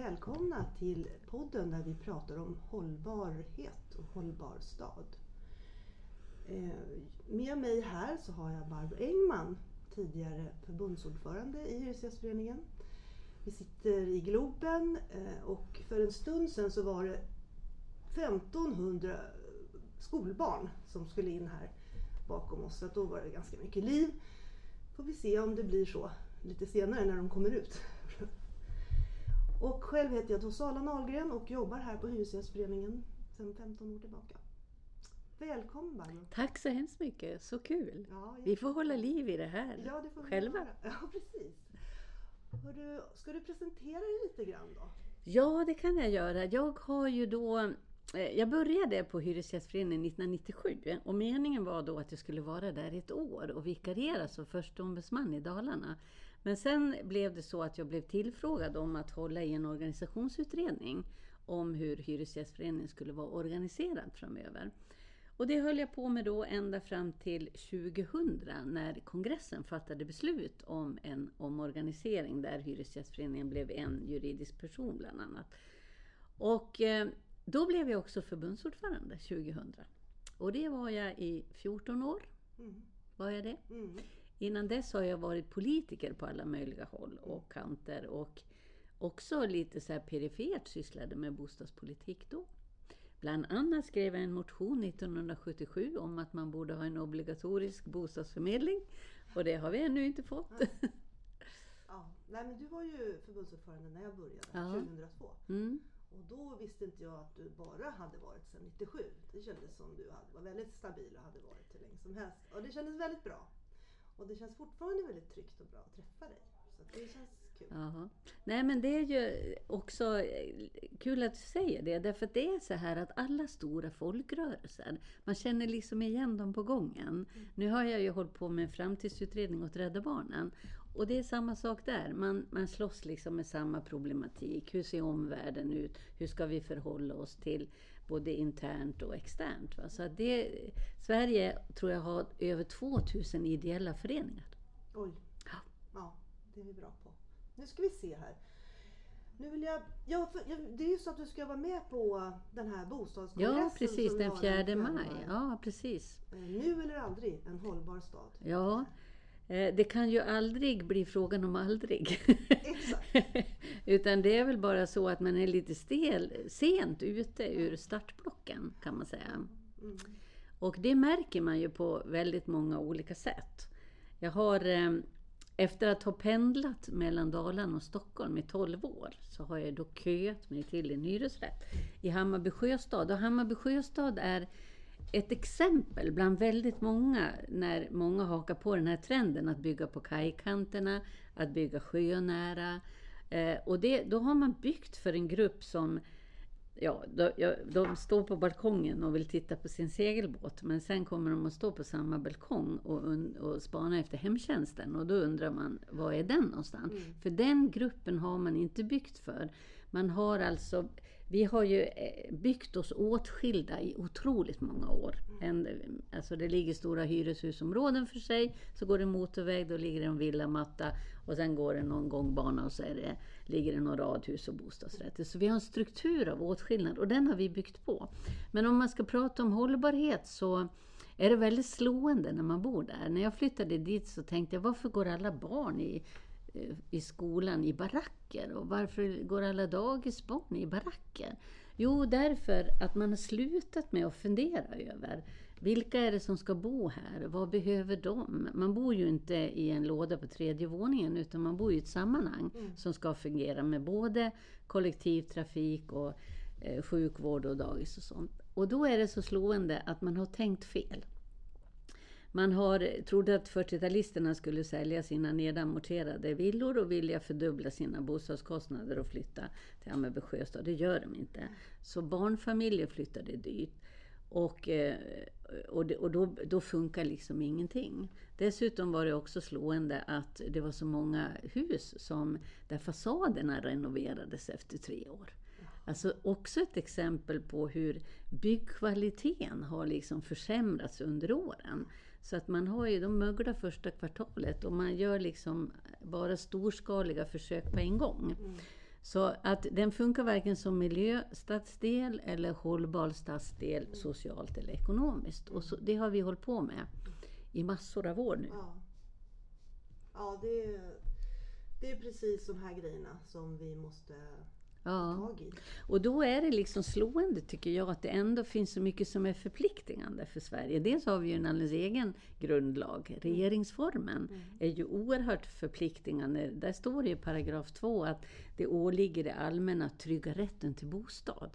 välkomna till podden där vi pratar om hållbarhet och hållbar stad. Eh, med mig här så har jag Barbro Engman, tidigare förbundsordförande i Hyresgästföreningen. Vi sitter i Globen eh, och för en stund sedan så var det 1500 skolbarn som skulle in här bakom oss. Så då var det ganska mycket liv. Får vi se om det blir så lite senare när de kommer ut. Och själv heter jag då Sala Nahlgren och jobbar här på Hyresgästföreningen sedan 15 år tillbaka. Välkommen Barbro! Tack så hemskt mycket, så kul! Ja, Vi får hålla liv i det här ja, det får själva. göra. Ja, precis. Hörru, ska du presentera dig lite grann då? Ja, det kan jag göra. Jag har ju då Eh, jag började på Hyresgästföreningen 1997 och meningen var då att jag skulle vara där ett år och vikariera som första ombudsman i Dalarna. Men sen blev det så att jag blev tillfrågad om att hålla i en organisationsutredning om hur Hyresgästföreningen skulle vara organiserad framöver. Och det höll jag på med då ända fram till 2000 när kongressen fattade beslut om en omorganisering där Hyresgästföreningen blev en juridisk person bland annat. Och eh, då blev jag också förbundsordförande 2000. Och det var jag i 14 år. Mm. Var jag det? Mm. Innan dess har jag varit politiker på alla möjliga håll och kanter och också lite så här perifert sysslade med bostadspolitik då. Bland annat skrev jag en motion 1977 om att man borde ha en obligatorisk bostadsförmedling och det har vi ännu inte fått. Ja. Nej, men du var ju förbundsordförande när jag började, Ja. 2002. Mm. Och då visste inte jag att du bara hade varit sedan 97. Det kändes som du hade, var väldigt stabil och hade varit hur länge som helst. Och det kändes väldigt bra. Och det känns fortfarande väldigt tryggt och bra att träffa dig. Så det känns kul. Jaha. Nej men det är ju också eh, kul att du säger det, därför att det är så här att alla stora folkrörelser, man känner liksom igen dem på gången. Nu har jag ju hållit på med en framtidsutredning åt Rädda Barnen och det är samma sak där, man, man slåss liksom med samma problematik. Hur ser omvärlden ut? Hur ska vi förhålla oss till både internt och externt? Va? Så det, Sverige tror jag har över 2000 ideella föreningar. Oj. Ja. Ja, det är vi bra på. Nu ska vi se här. Nu vill jag, ja, det är ju så att du ska vara med på den här bostadskongressen. Ja, precis, den har 4 maj. Ja, precis. Eh, Nu eller aldrig, en hållbar stad. Ja, det kan ju aldrig bli frågan om aldrig. Utan det är väl bara så att man är lite stel, sent ute ur startblocken kan man säga. Mm. Och det märker man ju på väldigt många olika sätt. Jag har, eh, efter att ha pendlat mellan Dalarna och Stockholm i 12 år, så har jag då köat mig till en hyresrätt i Hammarby sjöstad. Och Hammarby sjöstad är ett exempel bland väldigt många, när många hakar på den här trenden att bygga på kajkanterna, att bygga sjönära. Eh, och det, då har man byggt för en grupp som Ja, de, ja, de står på balkongen och vill titta på sin segelbåt men sen kommer de att stå på samma balkong och, och spana efter hemtjänsten och då undrar man, var är den någonstans? För den gruppen har man inte byggt för. Man har alltså, vi har ju eh, byggt oss åtskilda i otroligt många år. En, alltså det ligger stora hyreshusområden för sig, så går det motorväg, då ligger det en villamatta och sen går det någon gångbana och så är det, ligger det några radhus och bostadsrätter. Så vi har en struktur av åtskillnad och den har vi byggt på. Men om man ska prata om hållbarhet så är det väldigt slående när man bor där. När jag flyttade dit så tänkte jag, varför går alla barn i, i skolan i baracker? Och varför går alla dagisbarn i baracker? Jo, därför att man har slutat med att fundera över vilka är det som ska bo här? Vad behöver de? Man bor ju inte i en låda på tredje våningen utan man bor i ett sammanhang som ska fungera med både kollektivtrafik och eh, sjukvård och dagis och sånt. Och då är det så slående att man har tänkt fel. Man har, trodde att 40-talisterna skulle sälja sina nedamorterade villor och vilja fördubbla sina bostadskostnader och flytta till Hammarby sjöstad. Det gör de inte. Så barnfamiljer flyttade dyrt. Och, eh, och, det, och då, då funkar liksom ingenting. Dessutom var det också slående att det var så många hus som, där fasaderna renoverades efter tre år. Alltså också ett exempel på hur byggkvaliteten har liksom försämrats under åren. Så att man har ju, de möglar första kvartalet och man gör liksom bara storskaliga försök på en gång. Så att den funkar varken som miljöstadsdel eller hållbar stadsdel socialt eller ekonomiskt. Och så, det har vi hållit på med i massor av år nu. Ja, ja det, är, det är precis de här grejerna som vi måste Ja. Och då är det liksom slående tycker jag att det ändå finns så mycket som är förpliktigande för Sverige. Dels har vi ju en alldeles egen grundlag. Regeringsformen är ju oerhört förpliktigande. Där står det i paragraf 2 att det åligger det allmänna att trygga rätten till bostad.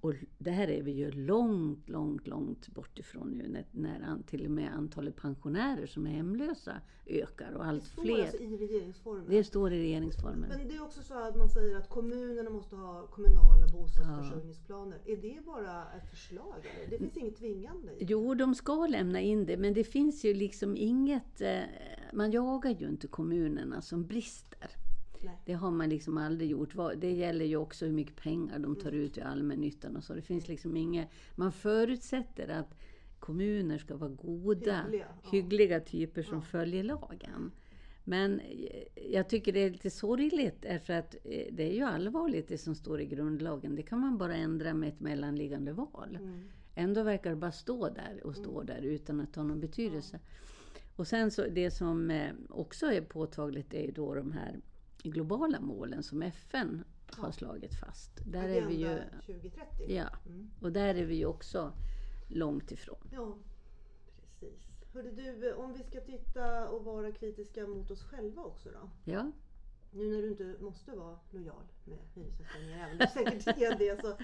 Och det här är vi ju långt, långt, långt bort ifrån nu när, när an, till och med antalet pensionärer som är hemlösa ökar och Det allt står fler. alltså i regeringsformen. Det står i regeringsformen. Men det är också så att man säger att kommunerna måste ha kommunala bostadsförsörjningsplaner. Är det bara ett förslag? Eller? Det finns inget tvingande i Jo, de ska lämna in det, men det finns ju liksom inget... Eh, man jagar ju inte kommunerna som brister. Nej. Det har man liksom aldrig gjort. Det gäller ju också hur mycket pengar de tar ut i allmännyttan och så. Det finns liksom inget... Man förutsätter att kommuner ska vara goda, Hyggliga, ja. hyggliga typer som följer lagen. Men eh, jag tycker det är lite sorgligt därför att eh, det är ju allvarligt det som står i grundlagen. Det kan man bara ändra med ett mellanliggande val. Mm. Ändå verkar det bara stå där och stå där utan att ha någon betydelse. Och sen så det som eh, också är påtagligt är ju då de här globala målen som FN har slagit fast. Där är vi ju, Agenda 2030. ja, Mm. och där är vi ju också långt ifrån. Ja, precis. Hörde du, om vi ska titta och vara kritiska mot oss själva också då? Ja, Nu när du inte måste vara lojal med Hyresgästföreningen, även om du säkert är det. Så,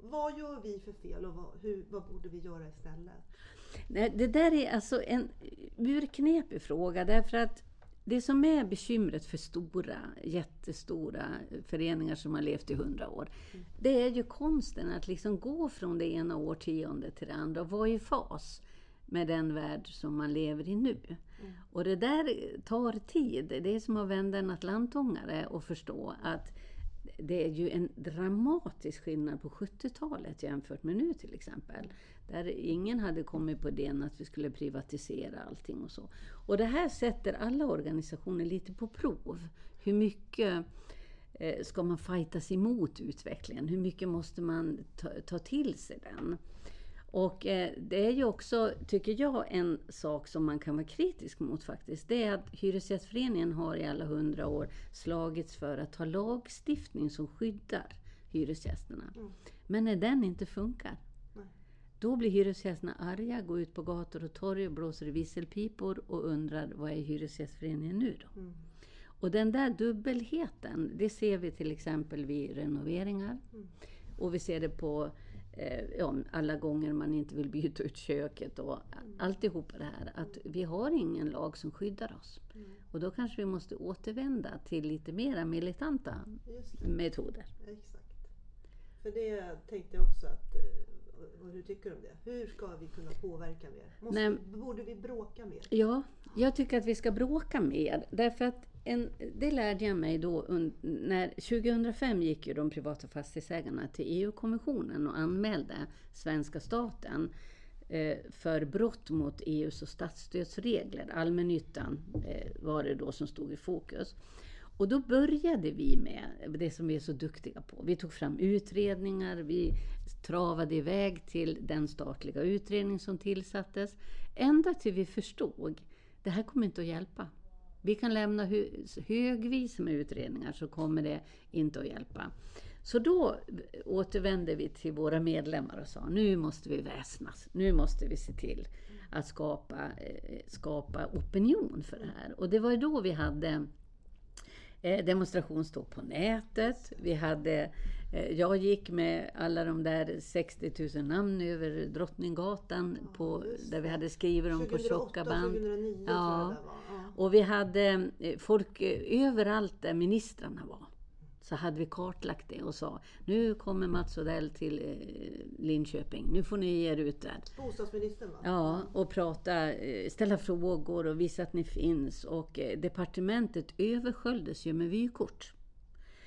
vad gör vi för fel och vad, hur, vad borde vi göra istället? Nej, det där är alltså en urknepig fråga därför att det som är bekymret för stora, jättestora föreningar som har levt i hundra år, det är ju konsten att liksom gå från det ena årtiondet till det andra och vara i fas med den värld som man lever i nu. Och det där tar tid. Det är som att vända en atlantångare och förstå att det är ju en dramatisk skillnad på 70-talet jämfört med nu till exempel. Där ingen hade kommit på idén att vi skulle privatisera allting och så. Och det här sätter alla organisationer lite på prov. Hur mycket eh, ska man fightas emot utvecklingen? Hur mycket måste man ta, ta till sig den? Och eh, det är ju också, tycker jag, en sak som man kan vara kritisk mot faktiskt. Det är att Hyresgästföreningen har i alla hundra år slagits för att ha lagstiftning som skyddar hyresgästerna. Men när den inte funkar. Då blir hyresgästerna arga, går ut på gator och torg och blåser i visselpipor och undrar vad är Hyresgästföreningen nu då? Mm. Och den där dubbelheten, det ser vi till exempel vid renoveringar. Och vi ser det på eh, ja, alla gånger man inte vill byta ut köket och alltihopa det här. Att vi har ingen lag som skyddar oss. Och då kanske vi måste återvända till lite mera militanta metoder. exakt. För det tänkte jag också att, eh, och- hur tycker du om det? Hur ska vi kunna påverka mer? Måste, Nej. Borde vi bråka mer? Ja, jag tycker att vi ska bråka mer. Därför att en, det lärde jag mig då när 2005 gick ju de privata fastighetsägarna till EU-kommissionen och anmälde svenska staten eh, för brott mot EUs och statsstödsregler. Allmännyttan eh, var det då som stod i fokus. Och då började vi med det som vi är så duktiga på. Vi tog fram utredningar, vi travade iväg till den statliga utredning som tillsattes. Ända till vi förstod, det här kommer inte att hjälpa. Vi kan lämna högvis med utredningar så kommer det inte att hjälpa. Så då återvände vi till våra medlemmar och sa, nu måste vi väsnas. Nu måste vi se till att skapa, eh, skapa opinion för det här. Och det var ju då vi hade eh, demonstrationståg på nätet. Vi hade, eh, jag gick med alla de där 60 000 namn över Drottninggatan på, just där vi hade skrivit dem på 2008, tjocka band. 2009 tror Ja. jag det var. Ja. Och vi hade eh, folk överallt där ministrarna var. Så hade vi kartlagt det och sa nu kommer Mats Odell till eh, Linköping. Nu får ni ge er ut där. Bostadsministern va? Ja, och prata, eh, ställa frågor och visa att ni finns. Och eh, departementet översköljdes ju med vykort.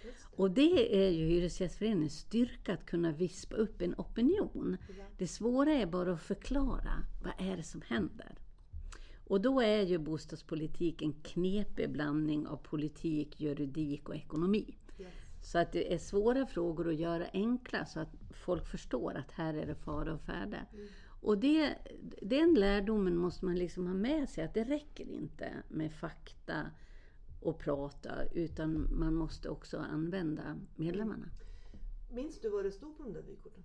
Det. Och det är ju Hyresgästföreningens styrka att kunna vispa upp en opinion. Ja. Det svåra är bara att förklara vad är det som händer. Och då är ju bostadspolitik en knepig blandning av politik, juridik och ekonomi. Så att det är svåra frågor att göra enkla så att folk förstår att här är det fara och färde. Mm. Och det, den lärdomen måste man liksom ha med sig, att det räcker inte med fakta och prata, utan man måste också använda medlemmarna. Minns du vad det stod på de där vykorten?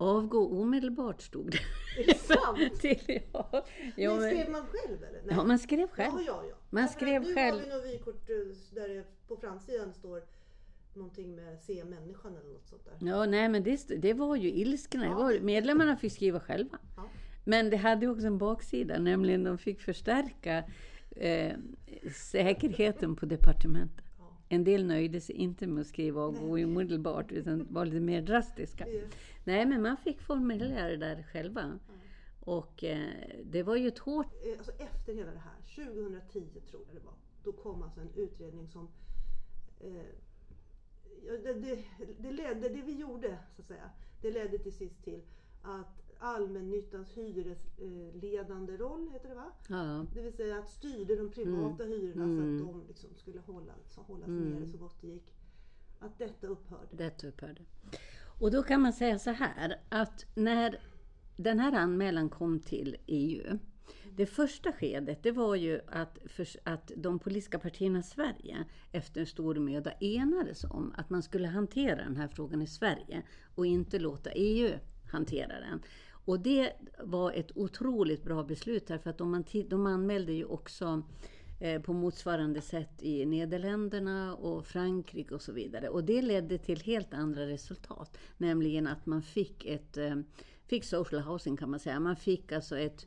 Avgå omedelbart stod det. Är det sant? Till, ja. Ja, men, skrev man själv eller? Nej. ja, man skrev själv. Ja, ja, ja. Man Därför att skrev nu själv. har vi några vykort eh, där det på framsidan står någonting med se människan eller något sånt där. Ja, nej, men det, det var ju ilskna. Ja. var, medlemmarna fick skriva själva. Ja. Men det hade ju också en baksida, nämligen de fick förstärka eh, säkerheten på departementet. En del nöjde sig inte med att skriva avgå omedelbart, utan var lite mer drastiska. Det- Nej, men man fick formulera det där själva. Och eh, det var ju ett hårt... eh, Alltså efter hela det här, 2010 tror jag det var, då kom alltså en utredning som eh, det, det, det, ledde, det vi gjorde så att säga, det ledde till sist till att allmännyttans hyresledande roll, heter det va? Ja, Det vill säga att styrde de privata hyrorna Mm. så att de liksom skulle hålla, så hållas Mm. nere så gott det gick. Att detta upphörde. det upphörde. Och då kan man säga så här, att när den här anmälan kom till EU, det första skedet det var ju att, för, att de politiska partierna i Sverige efter en stor möda enades om att man skulle hantera den här frågan i Sverige och inte låta EU hantera den. Och det var ett otroligt bra beslut därför att de, man de anmälde ju också eh, på motsvarande sätt i Nederländerna och Frankrike och så vidare. Och det ledde till helt andra resultat. Nämligen att man fick ett eh, fick social housing kan man säga. Man fick alltså ett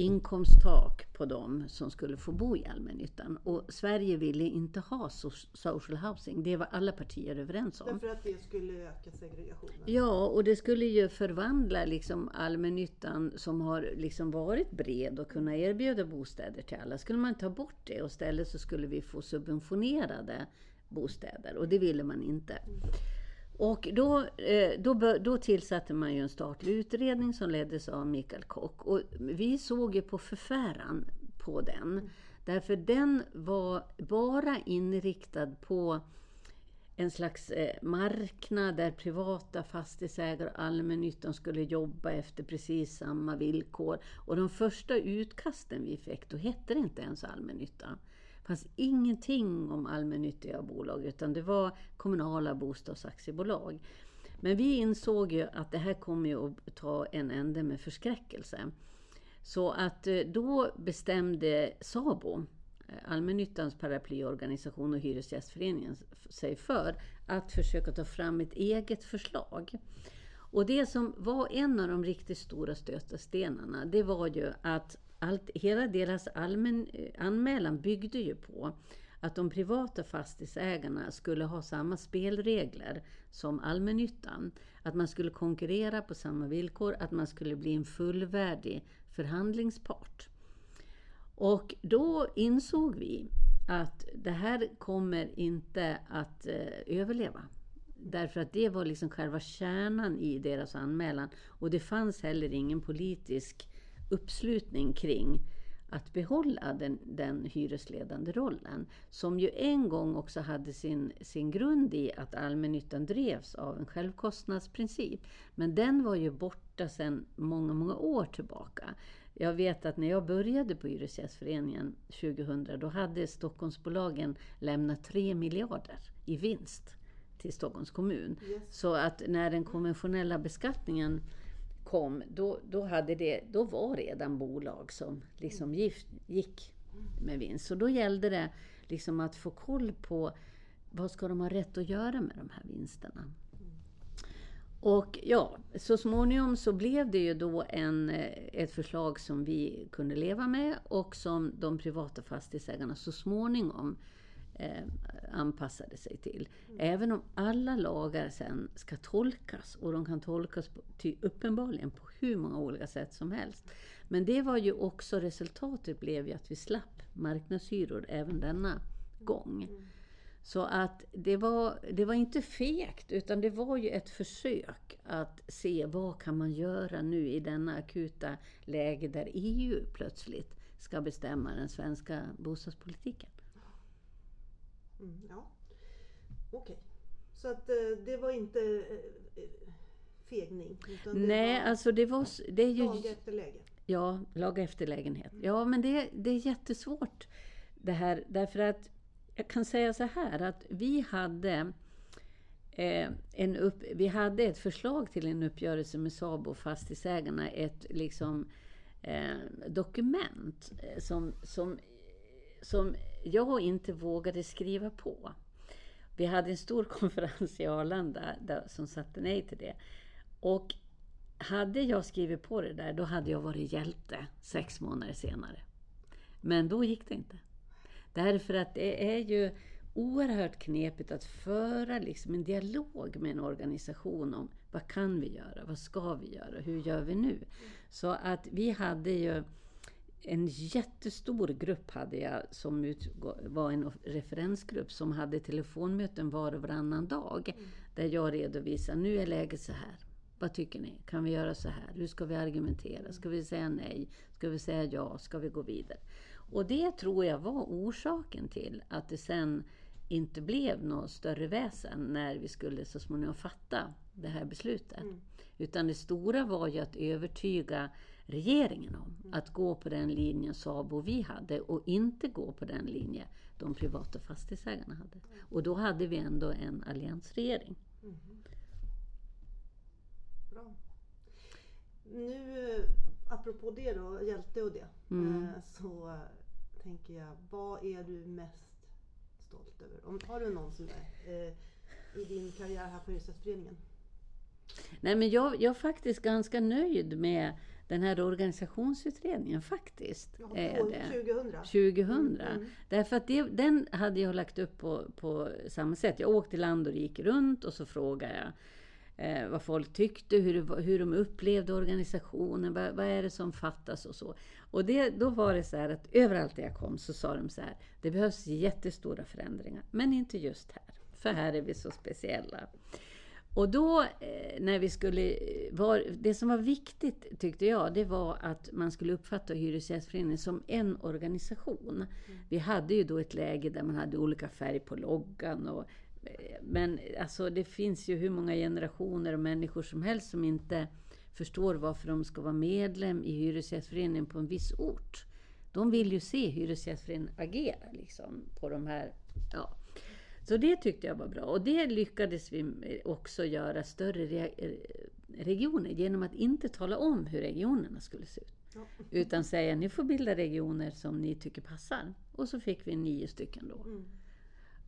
inkomsttak på dem som skulle få bo i allmännyttan. Och Sverige ville inte ha so- social housing. Det var alla partier överens om. Därför att det skulle öka segregationen. Ja, och det skulle ju förvandla liksom allmännyttan som har liksom varit bred och kunna erbjuda bostäder till alla. Skulle man ta bort det och istället så skulle vi få subventionerade bostäder och det ville man inte. Och då, eh, då, då tillsatte man ju en statlig utredning som leddes av Mikael Kock. Och vi såg ju på förfäran på den. Därför den var bara inriktad på en slags eh, marknad där privata fastighetsägare och allmännyttan skulle jobba efter precis samma villkor. Och de första utkasten vi fick, då hette det inte ens allmännytta. Det fanns ingenting om allmännyttiga bolag, utan det var kommunala bostadsaktiebolag. Men vi insåg ju att det här kommer ju att ta en ände med förskräckelse. Så att eh, då bestämde SABO, eh, allmännyttans paraplyorganisation och Hyresgästföreningen, sig för att försöka ta fram ett eget förslag. Och det som var en av de riktigt stora stötestenarna, det var ju att allt, hela deras allmän, eh, anmälan byggde ju på att de privata fastighetsägarna skulle ha samma spelregler som allmännyttan. Att man skulle konkurrera på samma villkor, att man skulle bli en fullvärdig förhandlingspart. Och då insåg vi att det här kommer inte att eh, överleva. Därför att det var liksom själva kärnan i deras anmälan. Och det fanns heller ingen politisk uppslutning kring att behålla den, den hyresledande rollen. Som ju en gång också hade sin, sin grund i att allmännyttan drevs av en självkostnadsprincip. Men den var ju borta sedan många, många år tillbaka. Jag vet att när jag började på Hyresgästföreningen 2000, då hade Stockholmsbolagen lämnat 3 miljarder i vinst till Stockholms kommun. Yes. Så att när den konventionella beskattningen kom, då, då, hade det, då var redan bolag som liksom gift, gick med vinst. Så då gällde det liksom att få koll på vad ska de ha rätt att göra med de här vinsterna. Och ja, så småningom så blev det ju då en, eh, ett förslag som vi kunde leva med och som de privata fastighetsägarna så småningom eh, anpassade sig till. Även om alla lagar sen ska tolkas och de kan tolkas på, ty, uppenbarligen på hur många olika sätt som helst. Men det var ju också resultatet blev ju att vi slapp marknadshyror även denna gång. Så att det var, det var inte fegt, utan det var ju ett försök att se vad kan man göra nu i denna akuta läge där EU plötsligt ska bestämma den svenska bostadspolitiken. Mm, ja. Okej. Så att eh, det var inte eh, fegning? Det Nej, var alltså det var... Det är ju... lag efter läge? Ja, laga efter lägenhet. Ja, men det, det är jättesvårt det här. Därför att jag kan säga så här att vi hade, eh, en upp, vi hade ett förslag till en uppgörelse med SABO och fastighetsägarna. Ett liksom, eh, dokument som, som, som jag inte vågade skriva på. Vi hade en stor konferens i Arlanda där, som satte nej till det. Och hade jag skrivit på det där, då hade jag varit hjälte sex månader senare. Men då gick det inte. Därför att det är ju oerhört knepigt att föra liksom en dialog med en organisation om vad kan vi göra, vad ska vi göra, hur gör vi nu? Så att vi hade ju en jättestor grupp hade jag som var en referensgrupp som hade telefonmöten var och varannan dag. Där jag redovisade, nu är läget så här. Vad tycker ni? Kan vi göra så här? Hur ska vi argumentera? Ska vi säga nej? Ska vi säga ja? Ska vi gå vidare? Och det tror jag var orsaken till att det sen inte blev något större väsen när vi skulle så småningom fatta det här beslutet. Utan det stora var ju att övertyga regeringen om att gå på den linjen SABO vi hade och inte gå på den linje de privata fastighetsägarna hade. Och då hade vi ändå en alliansregering. Bra. Nu, eh, apropå det då, hjälte och det. Mm. eh, Så tänker jag, vad är du mest stolt över? Om, har du någon sån där eh, i din karriär här på Hyresgästföreningen? Nej, men jag, jag är faktiskt ganska nöjd med den här organisationsutredningen faktiskt. Ja, är det. 2000? 2000. Därför att det, den hade jag lagt upp på, på samma sätt. Jag åkte land och gick runt och så frågade jag eh, vad folk tyckte, hur, hur de upplevde organisationen, vad, vad är det som fattas och så. Och det, då var det så här att överallt där jag kom så sa de så här, det behövs jättestora förändringar, men inte just här. För här är vi så speciella. Och då eh, när vi skulle, var, det som var viktigt tyckte jag, det var att man skulle uppfatta Hyresgästföreningen som en organisation. Vi hade ju då ett läge där man hade olika färg på loggan. Och, eh, men alltså det finns ju hur många generationer och människor som helst som inte förstår varför de ska vara medlem i Hyresgästföreningen på en viss ort. De vill ju se Hyresgästföreningen agera liksom, på de här... Ja. Så det tyckte jag var bra. Och det lyckades vi också göra större re- regioner genom att inte tala om hur regionerna skulle se ut. Ja. Utan säga ni får bilda regioner som ni tycker passar. Och så fick vi nio stycken då. Mm.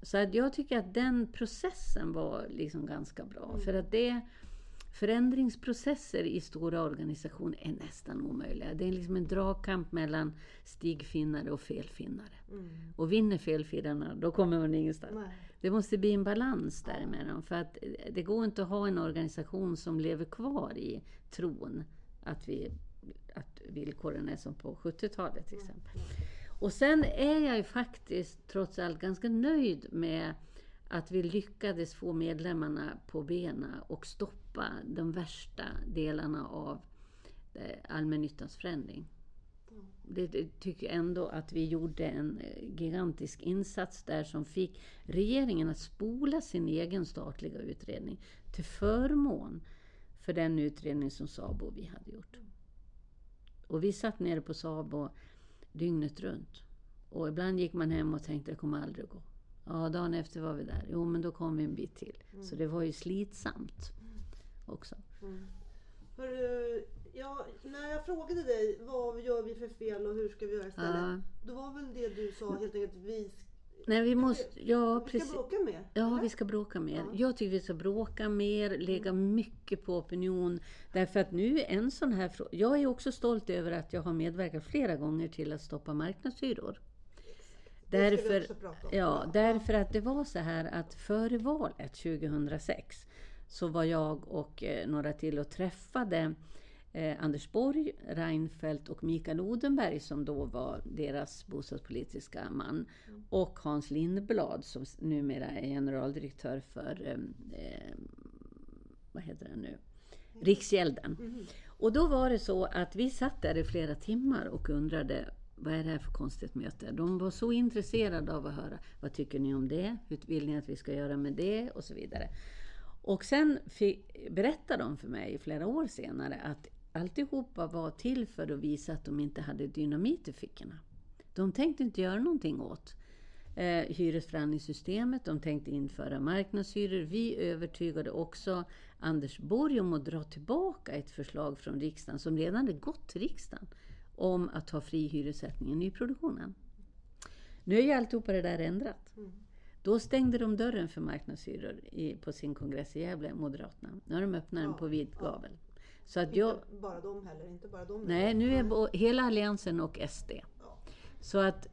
Så att jag tycker att den processen var liksom ganska bra. För att det förändringsprocesser i stora organisationer är nästan omöjliga. Det är liksom en dragkamp mellan stigfinnare och felfinnare. Mm. Och vinner felfinnarna, då kommer man ingenstans. Nej. Det måste bli en balans däremellan. För att det går inte att ha en organisation som lever kvar i tron att, vi, att villkoren är som på 70-talet till exempel. Och sen är jag ju faktiskt trots allt ganska nöjd med att vi lyckades få medlemmarna på benen och stoppa de värsta delarna av eh, allmännyttans förändring. Det, det tycker jag ändå att vi gjorde en eh, gigantisk insats där som fick regeringen att spola sin egen statliga utredning till förmån för den utredning som SABO och vi hade gjort. Och vi satt nere på SABO dygnet runt. Och ibland gick man hem och tänkte det kommer aldrig att gå. Ja, dagen efter var vi där. Jo, men då kom vi en bit till. Så det var ju slitsamt också. Hörru, ja, när jag frågade dig vad gör vi för fel och hur ska vi göra istället? Ja. Då var väl det du sa helt enkelt vi, Nej, vi måste... Ja, vi ska bråka mer? Ja, eller? vi ska bråka mer. Ja. Jag tycker vi ska bråka mer, lägga mycket på opinion. Därför att nu är en sån här fråga... Jag är också stolt över att jag har medverkat flera gånger till att stoppa marknadshyror. Därför, ja, därför att det var så här att före valet 2006 så var jag och eh, några till och träffade eh, Anders Borg, Reinfeldt och Mikael Odenberg som då var deras bostadspolitiska man. Och Hans Lindblad som numera är generaldirektör för eh, eh, vad heter det nu? Riksgälden. Och då var det så att vi satt där i flera timmar och undrade vad är det här för konstigt möte? De var så intresserade av att höra, vad tycker ni om det? Hur vill ni att vi ska göra med det? Och så vidare. Och sen berättade de för mig flera år senare att alltihopa var till för att visa att de inte hade dynamit i fickorna. De tänkte inte göra någonting åt eh, hyresförhandlingssystemet. De tänkte införa marknadshyror. Vi övertygade också Anders Borg om att dra tillbaka ett förslag från riksdagen som redan hade gått till riksdagen om att ha fri hyressättning i nyproduktionen. Nu är ju alltihopa det där ändrat. Mm. Då stängde de dörren för marknadshyror i, på sin kongress i Gävle, Moderaterna. Nu har de öppnat den Ja, på vid ja. gavel. Så att jag, Inte bara de heller, inte bara de. nej, nu är bo, hela Alliansen och SD. Ja. Så att eh,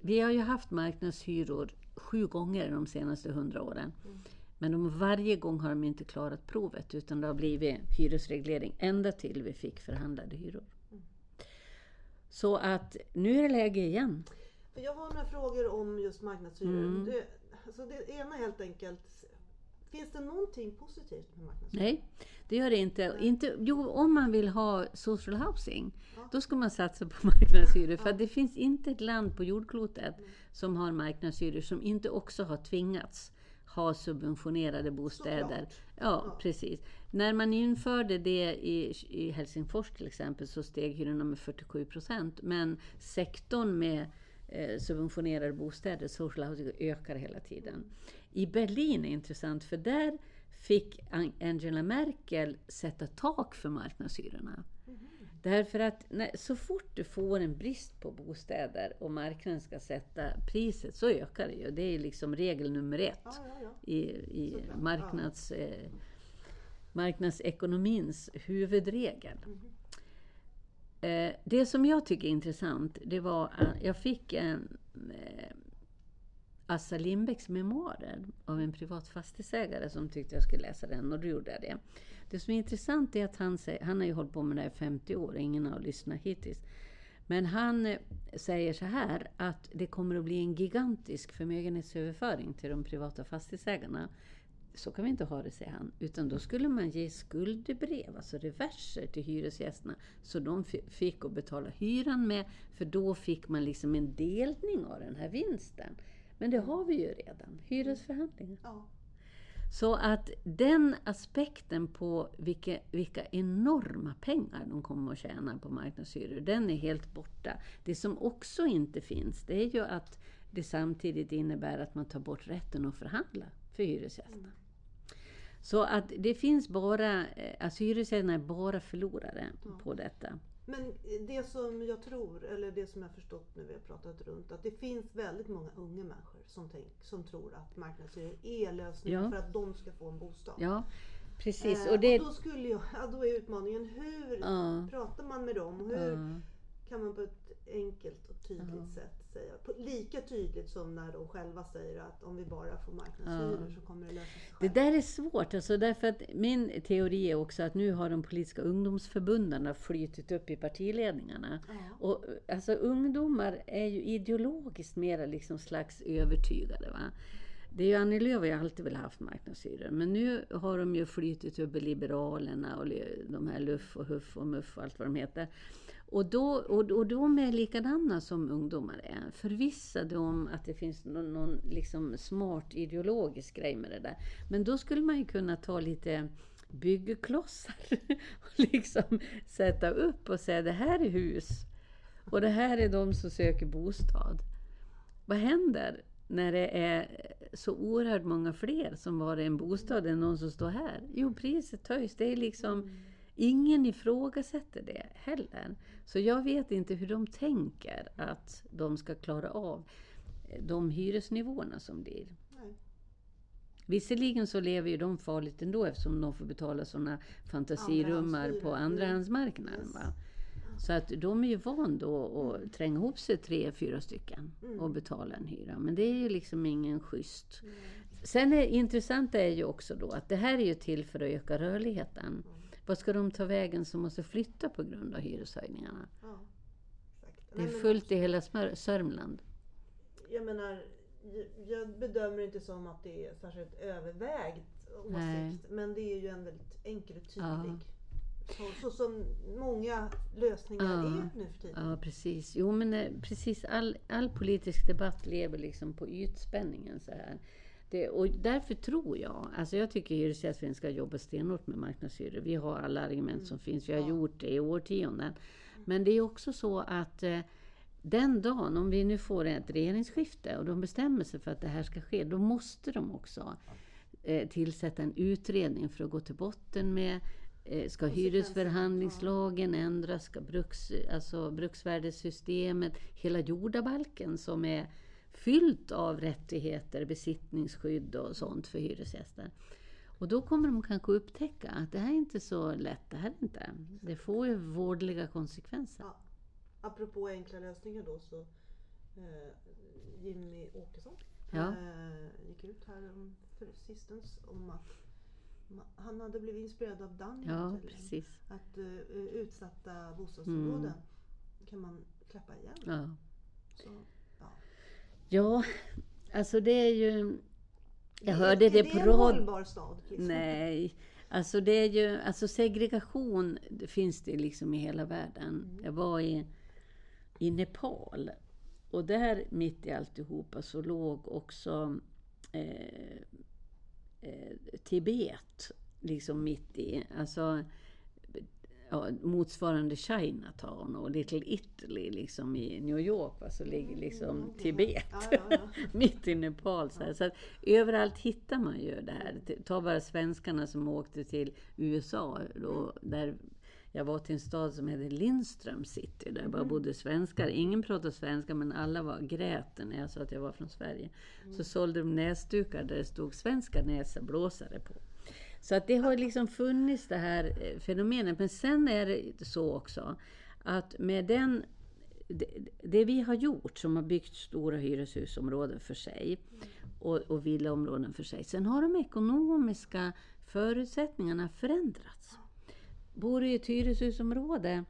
vi har ju haft marknadshyror sju gånger de senaste hundra åren. Mm. Men de, varje gång har de inte klarat provet utan det har blivit hyresreglering ända till vi fick förhandlade hyror. Mm. Så att nu är det läge igen. För jag har några frågor om just marknadshyror. Mm. Det, alltså det ena helt enkelt. Finns det någonting positivt med marknadshyror? Nej, det gör det inte. inte jo, om man vill ha social housing, Ja. då ska man satsa på marknadshyror. För Ja. att det finns inte ett land på jordklotet som har marknadshyror som inte också har tvingats ha subventionerade bostäder. Ja, Ja. precis. När man införde det i, i Helsingfors till exempel så steg hyrorna med 47 procent. Men sektorn med eh, subventionerade bostäder, social housing, ökar hela tiden. I Berlin är intressant för där fick An- Angela Merkel sätta tak för marknadshyrorna. Därför att när, så fort du får en brist på bostäder och marknaden ska sätta priset så ökar det ju. Det är liksom regel nummer ett Ja, ja, ja. i, i marknads, eh, marknadsekonomins huvudregel. Eh, det som jag tycker är intressant, det var att jag fick en eh, Assa Lindbecks memoarer av en privat fastighetsägare som tyckte jag skulle läsa den och då gjorde jag det. Det som är intressant är att han, säger, han har ju hållit på med det här i 50 år, ingen har lyssnat hittills. Men han eh, säger så här att det kommer att bli en gigantisk förmögenhetsöverföring till de privata fastighetsägarna. Så kan vi inte ha det, säger han. Utan då skulle man ge skuldebrev, alltså reverser till hyresgästerna. Så de fi- fick att betala hyran med, för då fick man liksom en delning av den här vinsten. Men det har vi ju redan, hyresförhandlingar. Ja. Så att den aspekten på vilka, vilka enorma pengar de kommer att tjäna på marknadshyror, den är helt borta. Det som också inte finns, det är ju att det samtidigt innebär att man tar bort rätten att förhandla för hyresgästerna. Så att det finns bara, eh, hyresgästerna är bara förlorare på detta. Men det som jag tror, eller det som jag förstått när vi har pratat runt, att det finns väldigt många unga människor som, tänk, som tror att marknadshyror är lösningen Ja. för att de ska få en bostad. Ja, precis. Eh, Och det, och då, skulle jag, ja, då är utmaningen hur Ja. pratar man med dem? Hur Ja. kan man på ett enkelt och tydligt sätt säga, lika tydligt som när de själva säger att om vi bara får marknadshyror så kommer det lösa sig Det själv. där är svårt, alltså därför att min teori är också att nu har de politiska ungdomsförbunden flytit upp i partiledningarna. Ja. Och alltså ungdomar är ju ideologiskt mera liksom slags övertygade. Va? Det är ju Annie Lööf har ju alltid väl haft marknadshyror. Men nu har de ju flytit upp i Liberalerna och de här Luff och Huff och Muff och allt vad de heter. Och, då, och, och de är likadana som ungdomar är. Förvissade om att det finns någon, någon liksom smart ideologisk grej med det där. Men då skulle man ju kunna ta lite byggklossar och liksom sätta upp och säga det här är hus och det här är de som söker bostad. Vad händer när det är så oerhört många fler som har en bostad än någon som står här? Jo, priset höjs. Det är liksom, mm ingen ifrågasätter det heller. Så jag vet inte hur de tänker att de ska klara av de hyresnivåerna som blir. Nej. Visserligen så lever ju de farligt ändå eftersom de får betala sådana fantasirummar på andrahandsmarknaden. Yes. Va? Så att de är ju van då att tränga ihop sig tre, fyra stycken Mm. och betala en hyra. Men det är ju liksom ingen schysst. Sen är intressanta är ju också då att det här är ju till för att öka rörligheten. Vad ska de ta vägen som måste flytta på grund av hyreshöjningarna? Ja. Det är fullt i hela Smör- Sörmland. Jag menar, jag- bedömer inte som att det är särskilt övervägt åsikt. Nej. Men det är ju en väldigt enkel och tydlig Så, så som många lösningar Ja. är nu för tiden. Ja, precis. Jo, men eh, precis. All, all politisk debatt lever liksom på ytspänningen så här. Det, och därför tror jag, alltså jag tycker Hyresgästföreningen ska jobba stenhårt med marknadshyror. Vi har alla argument som finns, vi har Ja. gjort det i årtionden. Men det är också så att eh, den dagen, om vi nu får ett regeringsskifte och de bestämmer sig för att det här ska ske, då måste de också eh, tillsätta en utredning för att gå till botten med eh, Ska hyresförhandlingslagen ändras? Ska bruks, alltså bruksvärdessystemet, hela jordabalken som är fyllt av rättigheter, besittningsskydd och sånt för hyresgäster. Och då kommer de kanske upptäcka att det här är inte så lätt. Det här är inte. Det får ju vårdliga konsekvenser. Ja. Apropå enkla lösningar då så eh, Jimmy Åkesson Ja. eh, gick ut här om, för sistens om att han hade blivit inspirerad av Danmark Ja, precis. Att eh, utsatta bostadsområden kan man klappa igen. Ja. Så, ja. alltså det är ju... Jag Är- hörde är det det på en rad... hållbar stad? Liksom? Nej, alltså det är ju, alltså segregation det finns det liksom i hela världen. Jag var i, i Nepal och där mitt i alltihopa så låg också eh, eh, Tibet liksom mitt i. Alltså ja, motsvarande Chinatown och Little Italy liksom i New York. Va, så ligger liksom Tibet Ja, ja, mitt i Nepal. Så, här. så överallt hittar man ju det här. Ta bara svenskarna som åkte till USA. Då, där jag var till en stad som heter Lindström City. Där bara bodde svenskar. Ingen pratade svenska men alla var gräten när jag sa att jag var från Sverige. Så sålde de näsdukar där det stod svenska näsblåsare på. Så att det har liksom funnits det här eh, fenomenet. Men sen är det så också att med den det, det vi har gjort, som har byggt stora hyreshusområden för sig och, och villaområden för sig. Sen har de ekonomiska förutsättningarna förändrats. Bor du i ett hyreshusområde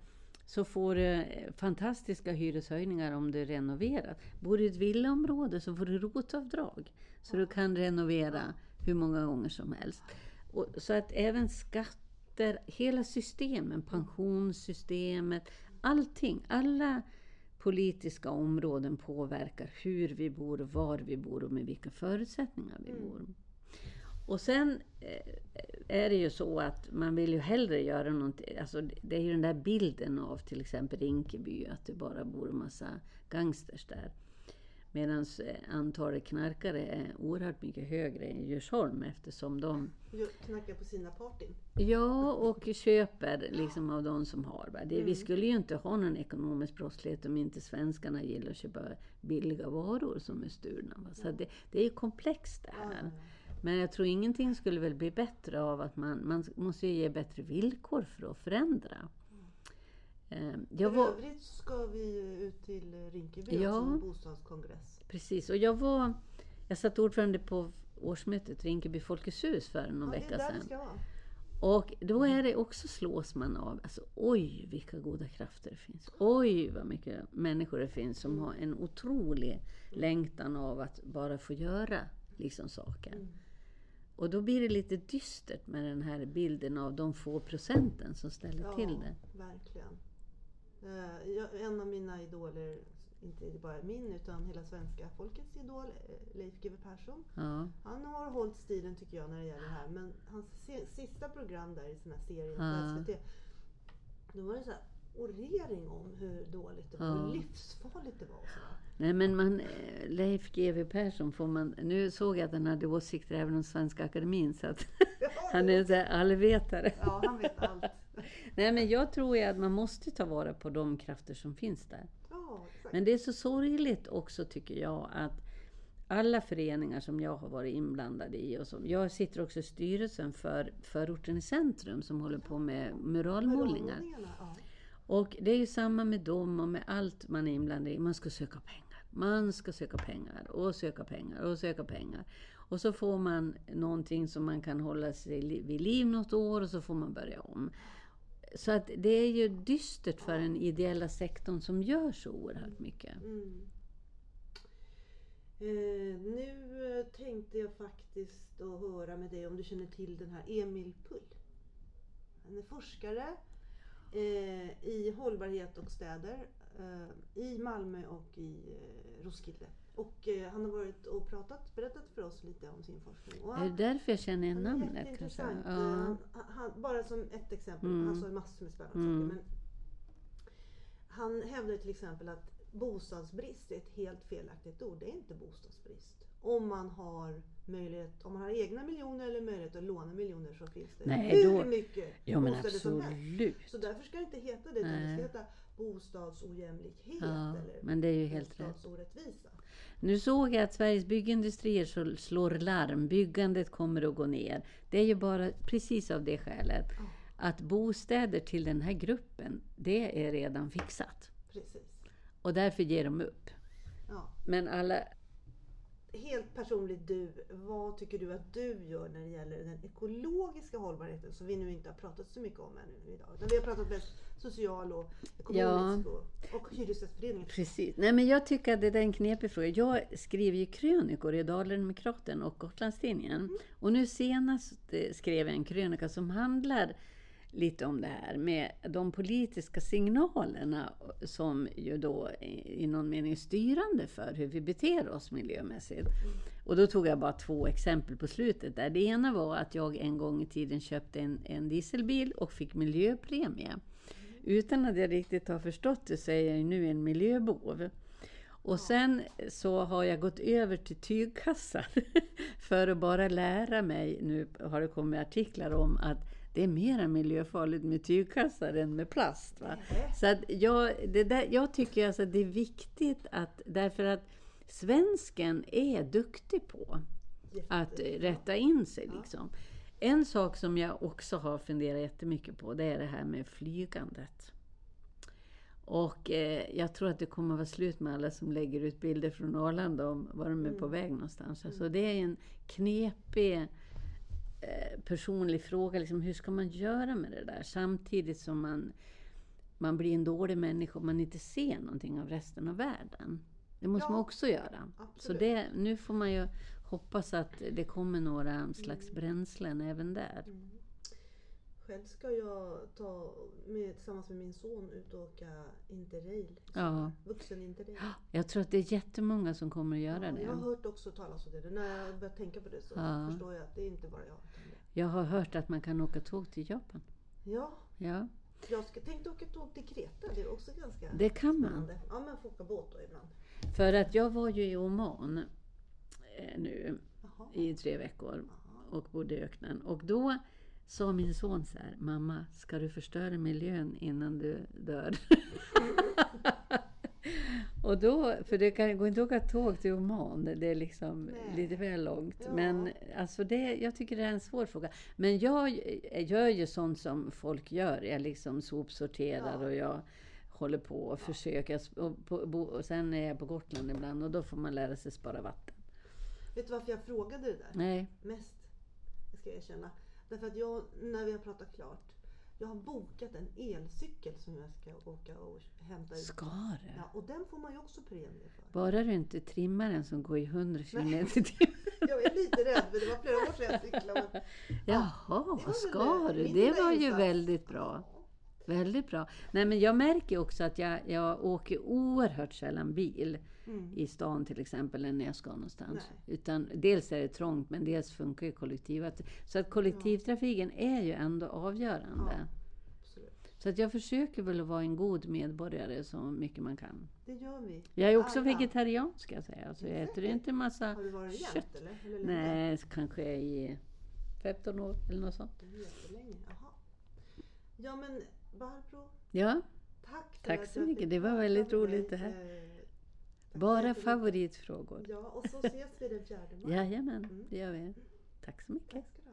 så får du eh, fantastiska hyreshöjningar om du renoverar. Bor du i ett villaområde så får du rotavdrag. Så du kan renovera hur många gånger som helst. Och, så att även skatter, hela systemen, pensionssystemet, allting, alla politiska områden påverkar hur vi bor, var vi bor och med vilka förutsättningar vi bor. Och sen eh, är det ju så att man vill ju hellre göra någonting. Alltså det- det är ju den där bilden av till exempel Rinkeby, att det bara bor en massa gangsters där. Medan antalet knarkare är oerhört mycket högre i Djursholm eftersom de Jo, Knacka på sina partyn. Ja, och köper liksom av de som har. Va? Det, Vi skulle ju inte ha någon ekonomisk brottslighet om inte svenskarna gillar att köpa billiga varor som är stulna. Va? Så det, det är ju komplext det här. ja, Men jag tror ingenting skulle väl bli bättre av att man, man måste ju ge bättre villkor för att förändra. Eh, Jag För var, övrigt ska vi ut till Rinkeby Ja. också, bostadskongress. precis, och jag var... Jag satt ordförande på årsmötet Rinkeby Folkets hus för någon Ja, vecka sedan. Och då är det också slås man av, alltså oj vilka goda krafter det finns. Oj vad mycket människor det finns som har en otrolig längtan av att bara få göra liksom saker. Mm. Och då blir det lite dystert med den här bilden av de få procenten som ställer till det. verkligen. Eh, en av mina idoler, inte bara min utan hela svenska folkets idol, eh, Leif GW Persson. Ja, Han har hållit stilen tycker jag när det gäller det här. Men hans sista program där i serien Ja. på SVT. Då var det så här orering om hur dåligt det var, Ja. hur livsfarligt det var. Och. Nej men man, eh, Leif GW Persson får man, nu såg jag att han hade åsikter även om Svenska Akademin så att han är en allvetare. Ja, han vet allt. Nej men jag tror ju att man måste ta vara på de krafter som finns där. Men det är så sorgligt också tycker jag att alla föreningar som jag har varit inblandad i och som, jag sitter också i styrelsen för förorten i centrum som håller på med muralmålningar. Ja. Och det är ju samma med dem och med allt man är inblandad i. Man ska söka pengar. Man ska söka pengar och söka pengar och söka pengar. Och så får man någonting som man kan hålla sig vid liv något år och så får man börja om. Så att det är ju dystert för den ideella sektorn som gör så oerhört mycket. Mm. Eh, nu eh, tänkte jag faktiskt att höra med dig om du känner till den här Emil Pull. Han är forskare eh, i hållbarhet och städer i Malmö och i eh, Roskilde. Och eh, han har varit och pratat, berättat för oss lite om sin forskning. Och Är han, det därför jag känner igen är namnet? Kanske? Ja. Eh, Han, han, bara som ett exempel, Mm. han sa massor med spännande Mm. saker. Men han hävdar till exempel att bostadsbrist är ett helt felaktigt ord. Det är inte bostadsbrist. Om man har möjlighet, om man har egna miljoner eller möjlighet att låna miljoner så finns det Nej, hur då- mycket men bostäder som helst. Så därför ska det inte heta det, det ska heta bostadsojämlikhet Ja, eller men det är ju helt rätt. bostadsorättvisa. Nu såg jag att Sveriges byggindustrier slår larm. Byggandet kommer att gå ner. Det är ju bara precis av det skälet. Ja. Att bostäder till den här gruppen, det är redan fixat. Precis. Och därför ger de upp. Ja. Men alla... Helt personligt du, vad tycker du att du gör när det gäller den ekologiska hållbarheten som vi nu inte har pratat så mycket om ännu idag. Utan vi har pratat mest social och ekonomisk och, och hyresgästföreningen. Precis. Nej, men jag tycker att det är en knepig fråga. Jag skriver ju krönikor i Dalen-Demokraten och Gotlandstidningen. Och nu senast eh, skrev jag en krönika som handlar lite om det här med de politiska signalerna som ju då i någon mening är styrande för hur vi beter oss miljömässigt. Och då tog jag bara två exempel på slutet. Där. Det ena var att jag en gång i tiden köpte en, en dieselbil och fick miljöpremie. Utan att jag riktigt har förstått det så är jag ju nu en miljöbov. Och sen så har jag gått över till tygkassar för att bara lära mig, nu har det kommit artiklar om att det är mer miljöfarligt med tygkassar än med plast. Va? Så att jag, det där, jag tycker alltså att det är viktigt att, därför att svensken är duktig på att Jättebra. rätta in sig. Ja. Liksom. En sak som jag också har funderat jättemycket på det är det här med flygandet. Och eh, jag tror att det kommer att vara slut med alla som lägger ut bilder från Arlanda om var de är på väg någonstans. Alltså det är en knepig personlig fråga. Liksom, hur ska man göra med det där? Samtidigt som man, man blir en dålig människa om man inte ser någonting av resten av världen. Det måste Ja, man också göra. Så absolut. det, nu får man ju hoppas att det kommer några slags bränslen även där. Mm. Själv ska jag ta med, tillsammans med min son ut och åka interrail. Ja. sommar. Vuxen interrail. Jag tror att det är jättemånga som kommer att göra Ja, jag har det. hört också talas om det. När jag börjar tänka på det så Ja. förstår jag att det är inte bara jag. det- Jag har hört att man kan åka tåg till Japan. Ja, Ja, jag ska, tänkte åka tåg till Kreta. Det är också ganska det kan man. spännande. Ja, men får åka båt då ibland. För att jag var ju i Oman eh, nu Jaha. i tre veckor Jaha. och bodde i öknen. Och då sa min son så här, mamma, ska du förstöra miljön innan du dör? och då, för det kan, går inte att åka tåg till Oman, det är liksom Nej. lite väl långt. Ja. Men alltså det, jag tycker det är en svår fråga. Men jag gör ju sånt som folk gör, jag liksom sopsorterar Ja. och jag håller på och försöker. Och, på, bo, och sen är jag på Gotland ibland och då får man lära sig spara vatten. Vet du varför jag frågade det där? Nej, Mest, ska jag erkänna. Därför att jag, när vi har pratat klart, jag har bokat en elcykel som jag ska åka och hämta ut. ska du? Ja, och den får man ju också premie för. Bara du inte trimmar den som går i 100 km i timmen. Jag är lite rädd för det var flera år sedan jag cyklade. Men Jaha, var ska du? Det var ju väldigt bra. Väldigt bra. Nej, men jag märker också att jag, jag åker oerhört sällan bil Mm. i stan till exempel, när jag ska någonstans. Nej. Utan dels är det trångt, men dels funkar ju kollektivat. Så att kollektivtrafiken är ju ändå avgörande. Ja. Så att jag försöker väl att vara en god medborgare så mycket man kan. Det gör vi. Jag är också Alla. vegetarian ska jag säga. Så jag äter inte massa Har du varit kött. jämt eller? eller? Nej, kanske i 15 år eller något sånt. Ja men Barbro, Ja, tack för Tack att så jag mycket. Det var väldigt roligt det här. Eh, bara favoritfrågor. Ja, och så ses vi den fjärde maj. Jajamän, Mm. det gör vi. Tack så mycket. Tack.